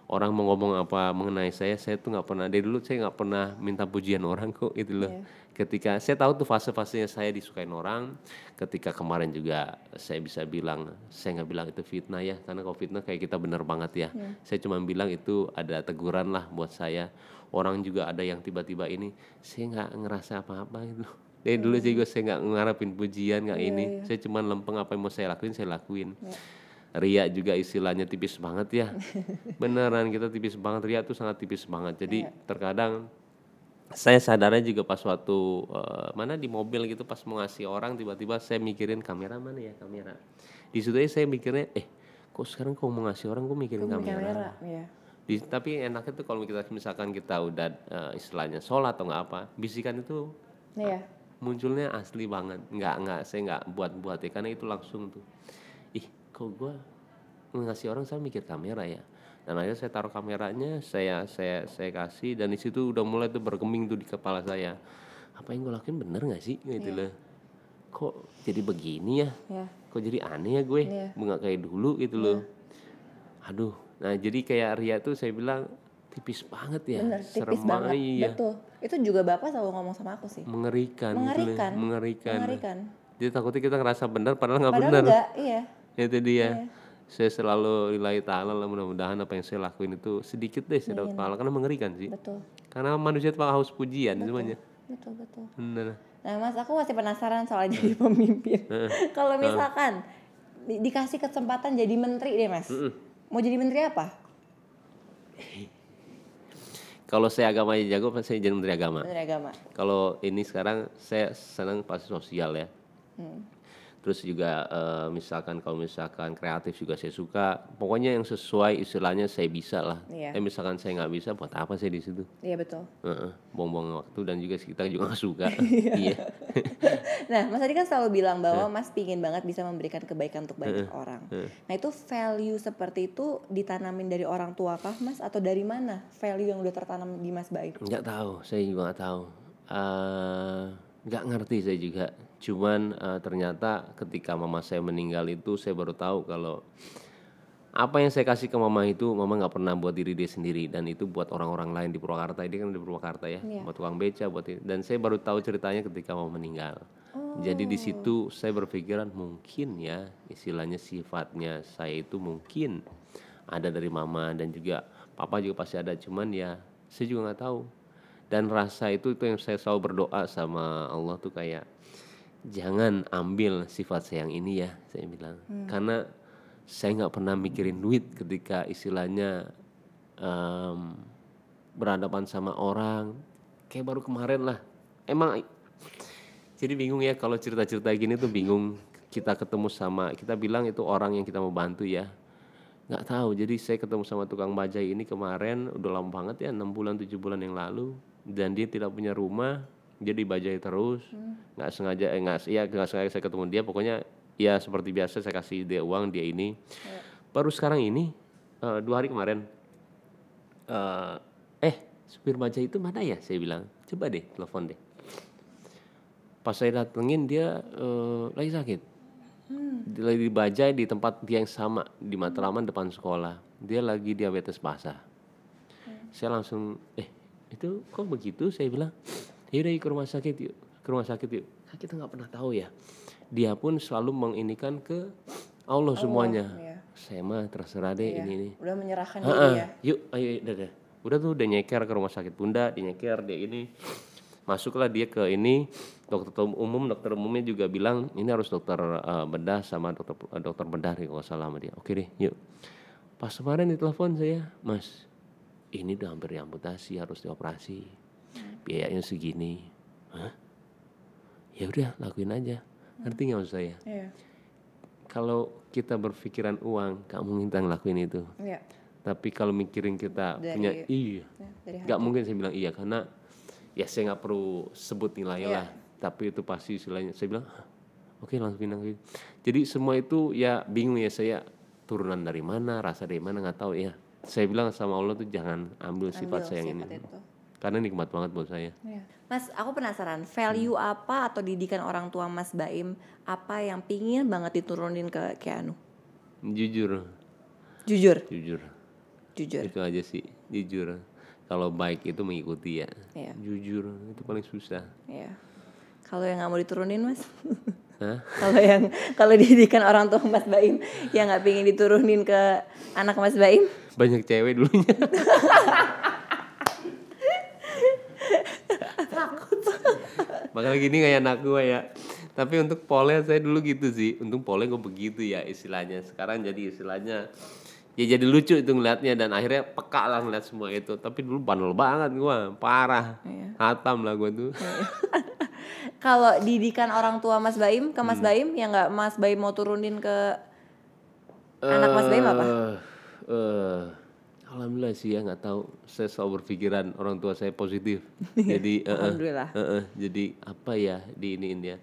orang mau ngomong apa mengenai saya, saya tuh nggak pernah dari dulu saya nggak pernah minta pujian orang kok itu loh. Ketika saya tahu tuh fase-fasenya saya disukain orang, ketika kemarin juga saya bisa bilang saya nggak bilang itu fitnah ya, karena kalau fitnah kayak kita bener banget ya. Saya cuma bilang itu ada teguran lah buat saya. Orang juga ada yang tiba-tiba ini saya nggak ngerasa apa-apa gitu. Dari dulu juga saya nggak ngarepin pujian nggak ini, saya cuma lempeng apa yang mau saya lakuin saya lakuin. Ria juga istilahnya tipis banget ya. Beneran kita tipis banget Ria tuh sangat tipis banget. Jadi terkadang saya sadarnya juga pas waktu eh, mana di mobil gitu pas mau ngasih orang tiba-tiba saya mikirin kamera mana ya kamera. Di situ aja saya mikirnya eh kok sekarang kalau mau ngasih orang gue mikirin kamera. Kamera, ya. Di, tapi enaknya tuh kalau kita misalkan kita udah eh, istilahnya sholat atau nggak apa, bisikan itu Iya. Munculnya asli banget. Nggak nggak saya nggak buat buat ya karena itu langsung tuh. Ih kok gue ngasih orang saya mikir kamera ya. Dan akhirnya saya taruh kameranya saya saya saya kasih dan di situ udah mulai tuh bergeming tuh di kepala saya. Apa yang gue lakuin bener nggak sih? Gitu loh. Kok jadi begini ya? Ya. kok jadi aneh ya gue? Iya. nggak kayak dulu gitu loh. Aduh. Nah jadi kayak Ria tuh saya bilang tipis banget ya Bener, serem tipis banget. iya. Betul. Itu juga Bapak selalu ngomong sama aku sih. mengerikan, gitu loh. Mengerikan. mengerikan Mengerikan. jadi takutnya kita ngerasa benar padahal nggak Padahal benar enggak, iya. itu dia saya selalu lillahi ta'ala lah mudah-mudahan apa yang saya lakuin itu sedikit deh saya dapat pahala karena mengerikan sih Betul. karena manusia itu haus pujian semuanya Betul, betul. bener Nah, Mas, aku masih penasaran soal jadi pemimpin. Kalau misalkan di- dikasih kesempatan jadi menteri deh, Mas. Mau jadi menteri apa? Kalau saya agamanya jago saya jadi menteri agama Menteri agama. kalau ini sekarang saya senang pasti sosial ya Hmm. Terus juga eh, misalkan kalau misalkan kreatif juga saya suka. Pokoknya yang sesuai istilahnya saya bisa lah. Iya. eh misalkan saya nggak bisa buat apa saya di situ? Iya, betul. Heeh, buang-buang waktu dan juga kita juga nggak suka. Iya. Nah, Mas tadi kan selalu bilang bahwa Mas pingin banget bisa memberikan kebaikan untuk banyak orang. Nah, itu value seperti itu ditanamin dari orang tua kah, Mas? Atau dari mana value yang udah tertanam di Mas baik? nggak tahu. Saya juga nggak tahu. Eh, nggak ngerti saya juga cuman eh, ternyata ketika mama saya meninggal itu saya baru tahu kalau apa yang saya kasih ke mama itu mama nggak pernah buat diri dia sendiri. Dan itu buat orang-orang lain di Purwakarta. Ini kan di Purwakarta ya buat tukang beca buat ini. dan saya baru tahu ceritanya ketika mama meninggal. Jadi di situ saya berpikiran mungkin ya istilahnya sifatnya saya itu mungkin ada dari mama dan juga papa juga pasti ada. Cuman ya saya juga nggak tahu. Dan rasa itu itu yang saya selalu berdoa sama Allah tuh kayak jangan ambil sifat saya yang ini ya saya bilang. Karena saya nggak pernah mikirin duit ketika istilahnya em, berhadapan sama orang. Kayak baru kemarin lah. Emang Jadi bingung ya kalau cerita-cerita gini tuh bingung kita ketemu sama kita bilang itu orang yang kita mau bantu ya. Nggak tahu jadi saya ketemu sama tukang bajai ini kemarin udah lama banget ya enam bulan tujuh bulan yang lalu. Dan dia tidak punya rumah jadi bajai terus. Nggak sengaja eh, nggak ya nggak sengaja saya ketemu dia. Pokoknya ya seperti biasa saya kasih dia uang dia ini. Baru sekarang ini eh, dua hari kemarin eh, eh supir bajai itu mana ya? Saya bilang coba deh telepon deh. Pas saya datengin dia eh, lagi sakit. Dia lagi di bajai di tempat dia yang sama di Matraman depan sekolah. Dia lagi diabetes basah. Saya langsung eh itu kok begitu? Saya bilang yaudah ke rumah sakit yuk ke rumah sakit yuk Nah, kita nggak pernah tahu ya dia pun selalu menginikan ke Allah semuanya iya. saya mah terserah deh Iya. ini ini Udah menyerahkan diri ya. Yuk, ayo, udah, udah. Udah tuh udah nyeker ke rumah sakit bunda, dia nyeker dia ini. Masuklah dia ke ini dokter umum, dokter umumnya juga bilang ini harus dokter eh, bedah sama dokter dokter bedah nih kalau salah sama dia. Oke deh, yuk. Pas kemarin ditelepon saya, Mas, ini udah hampir diamputasi, harus dioperasi. Biayanya segini. Hah? Ya udah, lakuin aja. Ngerti nggak maksud saya? Iya. Kalau kita berpikiran uang, gak mungkin kita ngelakuin itu. Iya. Tapi kalau mikirin kita Dari- punya iya, Ya, dari nggak mungkin saya bilang iya karena ya saya nggak perlu sebut nilainya Iya. lah. Tapi itu pasti istilahnya saya bilang "Hah, oke langsung pindah gitu. Jadi semua itu ya bingung ya saya turunan dari mana, rasa dari mana nggak tahu ya. Saya bilang sama Allah tuh jangan ambil sifat Ambil saya yang sifat ini. itu. Karena nikmat banget buat saya. Iya. Mas, aku penasaran, value Hmm. apa atau didikan orang tua Mas Baim apa yang pingin banget diturunin ke Keanu? Jujur, Jujur, jujur. jujur. Itu aja sih, jujur. Kalau baik itu mengikuti ya. Iya. Jujur itu paling susah. Iya. Kalau yang nggak mau diturunin Mas? Hah? kalau yang kalau didikan orang tua Mas Baim yang nggak pingin diturunin ke anak Mas Baim? Banyak cewek dulunya. Makanya gini kayak anak gue ya. Tapi untuk pole saya dulu gitu sih. Untuk pole gue begitu ya istilahnya. Sekarang jadi istilahnya ya jadi lucu itu ngeliatnya dan akhirnya peka lah ngeliat semua itu. Tapi dulu bandel banget gue, parah. Iya. Hatam lah gue tuh. Kalau didikan orang tua Mas Baim ke Mas Hmm. Baim yang nggak Mas Baim mau turunin ke anak Mas Baim apa? Eh, Alhamdulillah sih ya nggak tahu. Saya selalu berpikiran orang tua saya positif. jadi eh, eh, Alhamdulillah. eh, eh, jadi apa ya di iniin dia.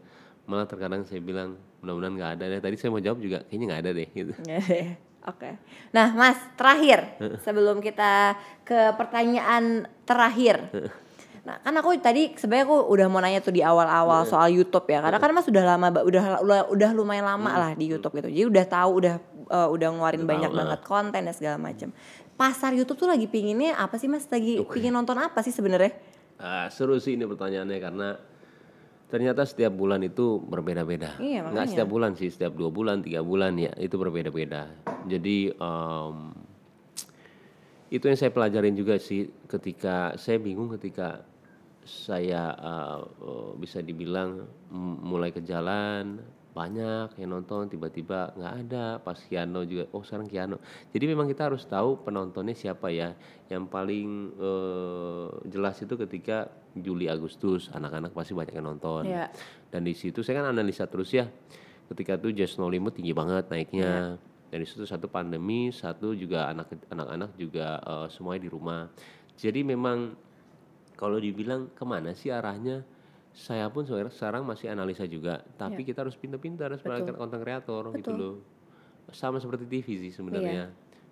Malah terkadang saya bilang mudah-mudahan nggak ada deh. Tadi saya mau jawab juga kayaknya nggak ada deh gitu. Nggak ada ya? Oke. Nah, Mas, terakhir sebelum kita ke pertanyaan terakhir. Nah, kan aku tadi sebenarnya aku udah mau nanya tuh di awal-awal soal YouTube ya. Karena kan Mas udah lama udah udah, lumayan lama lah di YouTube gitu. Jadi udah tahu udah eh, udah ngeluarin banyak banget konten dan segala macam. Pasar YouTube tuh lagi pinginnya apa sih Mas? Lagi pingin nonton apa sih sebenarnya? Ah, seru sih ini pertanyaannya karena ternyata setiap bulan itu berbeda-beda. Iya, Nggak makanya. setiap bulan sih, setiap dua bulan, tiga bulan ya itu berbeda-beda. Jadi em, itu yang saya pelajarin juga sih ketika saya bingung ketika saya eh, eh, bisa dibilang mulai ke jalan banyak yang nonton tiba-tiba nggak ada pas Kiano juga oh sekarang Kiano jadi memang kita harus tahu penontonnya siapa ya. Yang paling eh, jelas itu ketika Juli Agustus anak-anak pasti banyak yang nonton. Iya. dan di situ saya kan analisa terus ya ketika itu Just No Limit tinggi banget naiknya. Dari situ satu pandemi satu juga anak anak-anak juga eh, semuanya di rumah. Jadi memang kalau dibilang ke mana sih arahnya saya pun sekarang masih analisa juga. Tapi kita harus pintar-pintar sebagai konten kreator gitu loh. Sama seperti TV sih sebenarnya.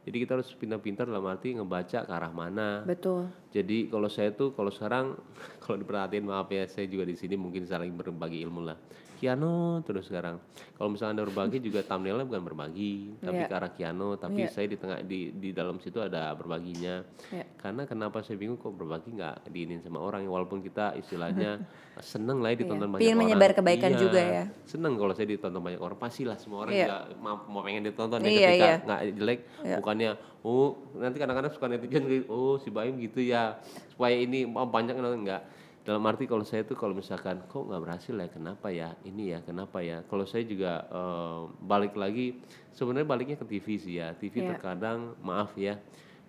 Jadi kita harus pintar-pintar dalam arti ngebaca ke arah mana. Betul. jadi kalau saya tuh kalau sekarang kalau diperhatiin maaf ya saya juga di sini mungkin saling berbagi ilmu lah. Kiano terus sekarang. Kalau misalnya anda berbagi juga thumbnailnya bukan berbagi, tapi Iya. ke arah Kiano. Tapi Iya. saya di tengah di di dalam situ ada berbaginya. Iya. Karena kenapa saya bingung kok berbagi nggak diinin sama orang ya walaupun kita istilahnya seneng lah ya ditonton banyak Pengen orang. menyebar kebaikan Iya, juga ya. Seneng kalau saya ditonton banyak orang pastilah semua orang Iya. juga mau, mau pengen ditonton ya Iya, ketika nggak jelek bukannya oh nanti kadang-kadang suka netizen oh si Baim gitu ya supaya ini oh, banyak enggak dalam arti kalau saya tuh kalau misalkan kok nggak berhasil ya kenapa ya ini ya kenapa ya kalau saya juga eh, balik lagi sebenarnya baliknya ke TV sih ya TV Iya. terkadang maaf ya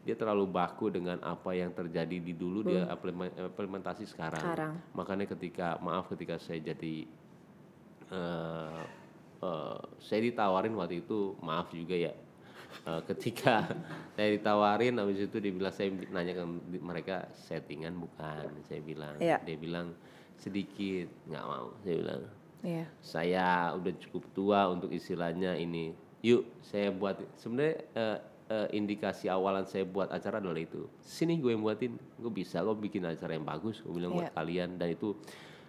dia terlalu baku dengan apa yang terjadi di dulu dia implemen- implementasi sekarang. Sekarang. makanya ketika maaf ketika saya jadi eh, eh, saya ditawarin waktu itu maaf juga ya Eh, ketika saya ditawarin habis itu dia bilang saya nanya ke mereka settingan bukan saya bilang Iya. dia bilang sedikit nggak mau saya bilang Iya. saya udah cukup tua untuk istilahnya ini yuk saya buat sebenarnya eh, eh, indikasi awalan saya buat acara adalah itu sini gue yang buatin gue bisa gue bikin acara yang bagus gue bilang buat Iya. kalian dan itu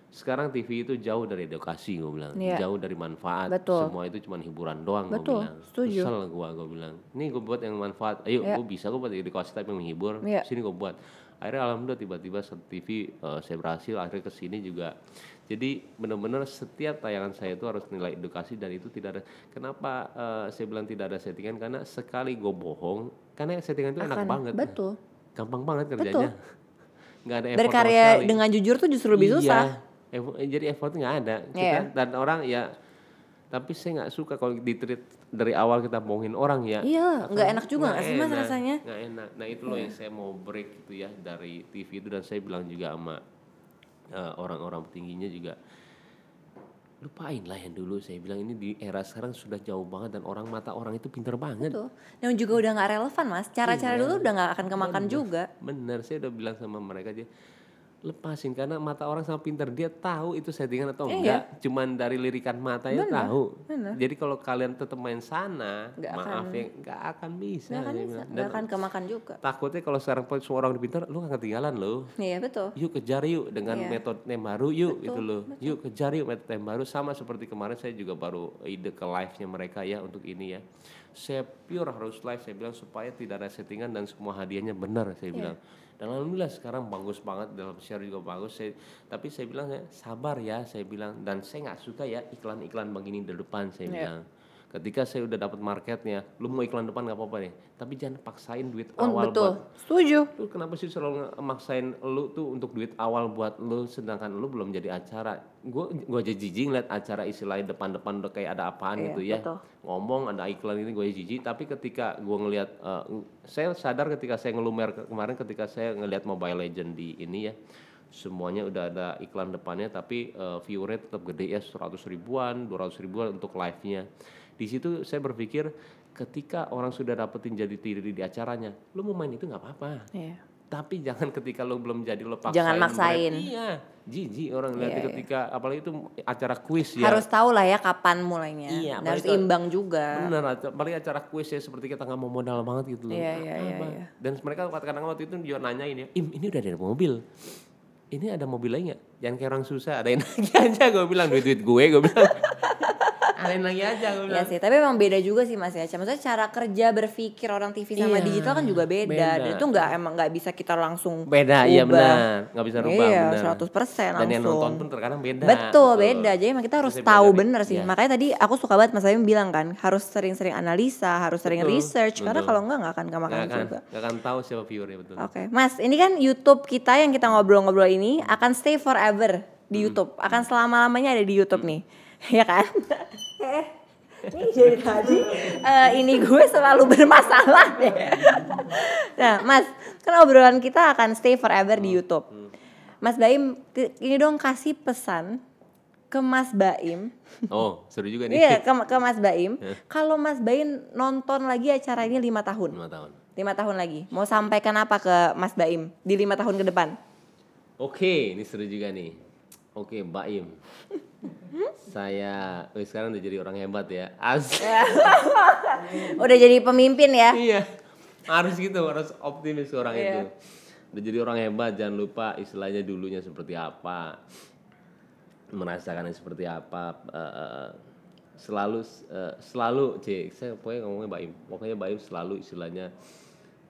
sekarang TV itu jauh dari edukasi gue bilang. Iya. jauh dari manfaat. Betul. semua itu cuma hiburan doang gue bilang. Setuju. kesel gue gue bilang. Ini gue buat yang manfaat. Ayo Iya. gue bisa gue buat edukasi tapi yang menghibur. Iya. sini gue buat. Akhirnya alhamdulillah tiba-tiba TV eh, saya berhasil akhirnya ke sini juga. Jadi benar-benar setiap tayangan saya itu harus nilai edukasi dan itu tidak ada. Kenapa eh, saya bilang tidak ada settingan? Karena sekali gue bohong karena settingan itu enak Akan- banget. Betul. gampang banget kerjanya. Nggak ada Berkarya dengan jujur tuh justru lebih Iya, susah. Effort- jadi effort nggak ada. Kita Iya. dan orang ya tapi saya nggak suka kalau ditreat dari awal kita bohongin orang ya. Iya, nggak enak juga nggak sih mas rasanya? nggak enak. Nah itu loh yang saya mau break itu ya dari TV itu dan saya bilang juga sama eh, orang-orang petingginya juga lupain lah yang dulu saya bilang ini di era sekarang sudah jauh banget dan orang mata orang itu pinter banget. Tuh. Dan juga udah nggak relevan mas. Cara-cara Iya. dulu udah nggak akan kemakan juga. Bener, saya udah bilang sama mereka aja lepasin karena mata orang sama pinter dia tahu itu settingan atau Iya. enggak cuman dari lirikan matanya Bener, tahu bener. jadi kalau kalian tetap main sana Nggak maaf akan- ya nggak akan bisa Nggak akan bisa, Dan akan kemakan juga. takutnya kalau sekarang pun semua orang pinter lu nggak ketinggalan lo Iya betul. yuk kejar yuk dengan Iya. metode yang baru yuk Betul, gitu loh yuk kejar yuk metode yang baru sama seperti kemarin saya juga baru ide ke live nya mereka ya untuk ini ya saya pure harus live saya bilang supaya tidak ada settingan dan semua hadiahnya benar saya Iya. bilang dan alhamdulillah sekarang bagus banget dalam share juga bagus. Saya tapi saya bilang ya sabar ya saya bilang. Dan saya nggak suka ya iklan-iklan begini di depan saya Iya. bilang ketika saya udah dapat marketnya lu mau iklan depan nggak apa-apa nih tapi jangan paksain duit Oh, awal betul. buat Setuju. lu kenapa sih selalu maksain lu tuh untuk duit awal buat lu sedangkan lu belum jadi acara gue gua aja jijik ngeliat acara istilahnya depan-depan udah kayak ada apaan Iya, gitu ya betul. ngomong ada iklan ini gue jijik tapi ketika gue ngelihat eh, saya sadar ketika saya ngelumer ke- kemarin ketika saya ngelihat Mobile Legend di ini ya semuanya udah ada iklan depannya tapi eh, view rate tetap gede ya 100 ribuan 200 ribuan untuk live-nya di situ saya berpikir ketika orang sudah dapetin jadi diri di acaranya lu mau main itu nggak apa-apa Iya. tapi jangan ketika lo belum jadi lo paksain Jangan maksain. mereka. iya jijik orang lihat Iya, iya. ketika apalagi itu acara kuis ya Harus tahu lah ya kapan mulainya. Iya, Dan harus apalagi- imbang juga. aca- apalagi acara kuis ya seperti kita nggak mau modal banget gitu loh Iya, iya, iya, iya. dan mereka kadang-kadang waktu itu juga nanyain ya im ini udah ada mobil ini ada mobil lagi nggak jangan kayak orang susah ada yang lagi aja gue bilang duit duit gue gue bilang yang lagi aja gue Iya sih, tapi memang beda juga sih Mas ya. Maksudnya cara kerja berpikir orang TV sama Iya, digital kan juga beda. beda. Dan itu nggak emang nggak bisa kita langsung beda iya ubah. benar nggak bisa rubah Iya, benar 100% dan yang nonton langsung. pun terkadang beda Betul, beda. Jadi emang kita harus tahu bener sih. iya. Makanya tadi aku suka banget Mas Ayu bilang kan, harus sering-sering analisa, harus sering Betul, research. Karena betul. kalau enggak nggak akan kemakan akan juga. nggak akan tahu siapa viewernya betul Oke, Mas, ini kan YouTube kita yang kita ngobrol-ngobrol ini akan stay forever di YouTube, akan selama-lamanya ada di YouTube nih, ya kan? Eh, ini jadi tadi eh, ini gue selalu bermasalah deh. nah, Mas, kan obrolan kita akan stay forever di YouTube. Mas Baim, ini dong kasih pesan ke Mas Baim. oh seru juga nih Iya, ke, ke Mas Baim. Kalau Mas Baim nonton lagi acara ini lima tahun lima tahun lima tahun lagi mau sampaikan apa ke Mas Baim di lima tahun ke depan Oke, ini seru juga nih. Oke, Mbak Im. Saya oh, sekarang udah jadi orang hebat ya. As udah jadi pemimpin ya iya. Harus gitu, harus optimis orang Iya. itu. Udah jadi orang hebat, jangan lupa istilahnya dulunya seperti apa. Merasakannya seperti apa. eh, eh, selalu eh, selalu C, saya pokoknya ngomongnya Mbak Im. Pokoknya Mbak Im selalu istilahnya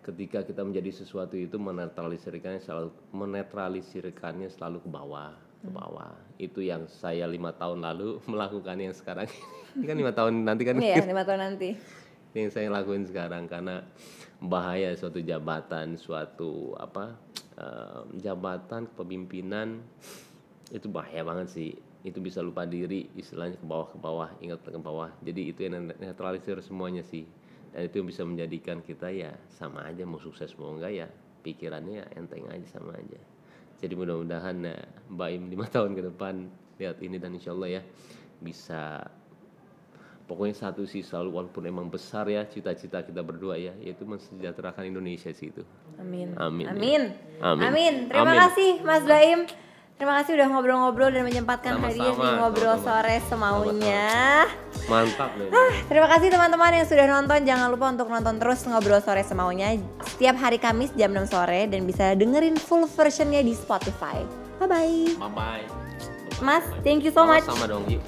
ketika kita menjadi sesuatu itu menetralisirkannya selalu menetralisirkannya selalu ke bawah ke bawah. Itu yang saya lima tahun lalu melakukan yang sekarang ini. Kan lima tahun nanti kan? Iya lima tahun nanti. Yang saya lakuin sekarang karena bahaya suatu jabatan suatu apa eh, jabatan kepemimpinan. Itu bahaya banget sih. Itu bisa lupa diri istilahnya ke bawah ke bawah ingat ke bawah. Jadi itu yang netralisir semuanya sih. Dan itu yang bisa menjadikan kita ya sama aja mau sukses mau enggak ya pikirannya ya enteng aja sama aja jadi mudah-mudahan ya Mbak Im lima tahun ke depan lihat ini dan insya Allah ya bisa pokoknya satu sih selalu walaupun emang besar ya cita-cita kita berdua ya yaitu mensejahterakan Indonesia sih itu Amin. Amin, ya. Amin. Amin. Amin. Terima Amin. kasih Mas Baim. Terima kasih udah ngobrol-ngobrol dan menyempatkan hadir di ngobrol sama-sama. sore semaunya. mantap loh Terima kasih teman-teman yang sudah nonton. Jangan lupa untuk nonton terus ngobrol sore semaunya setiap hari Kamis jam 6 sore dan bisa dengerin full versionnya di Spotify. Bye bye. bye bye Mas, thank you so much. sama dong yuk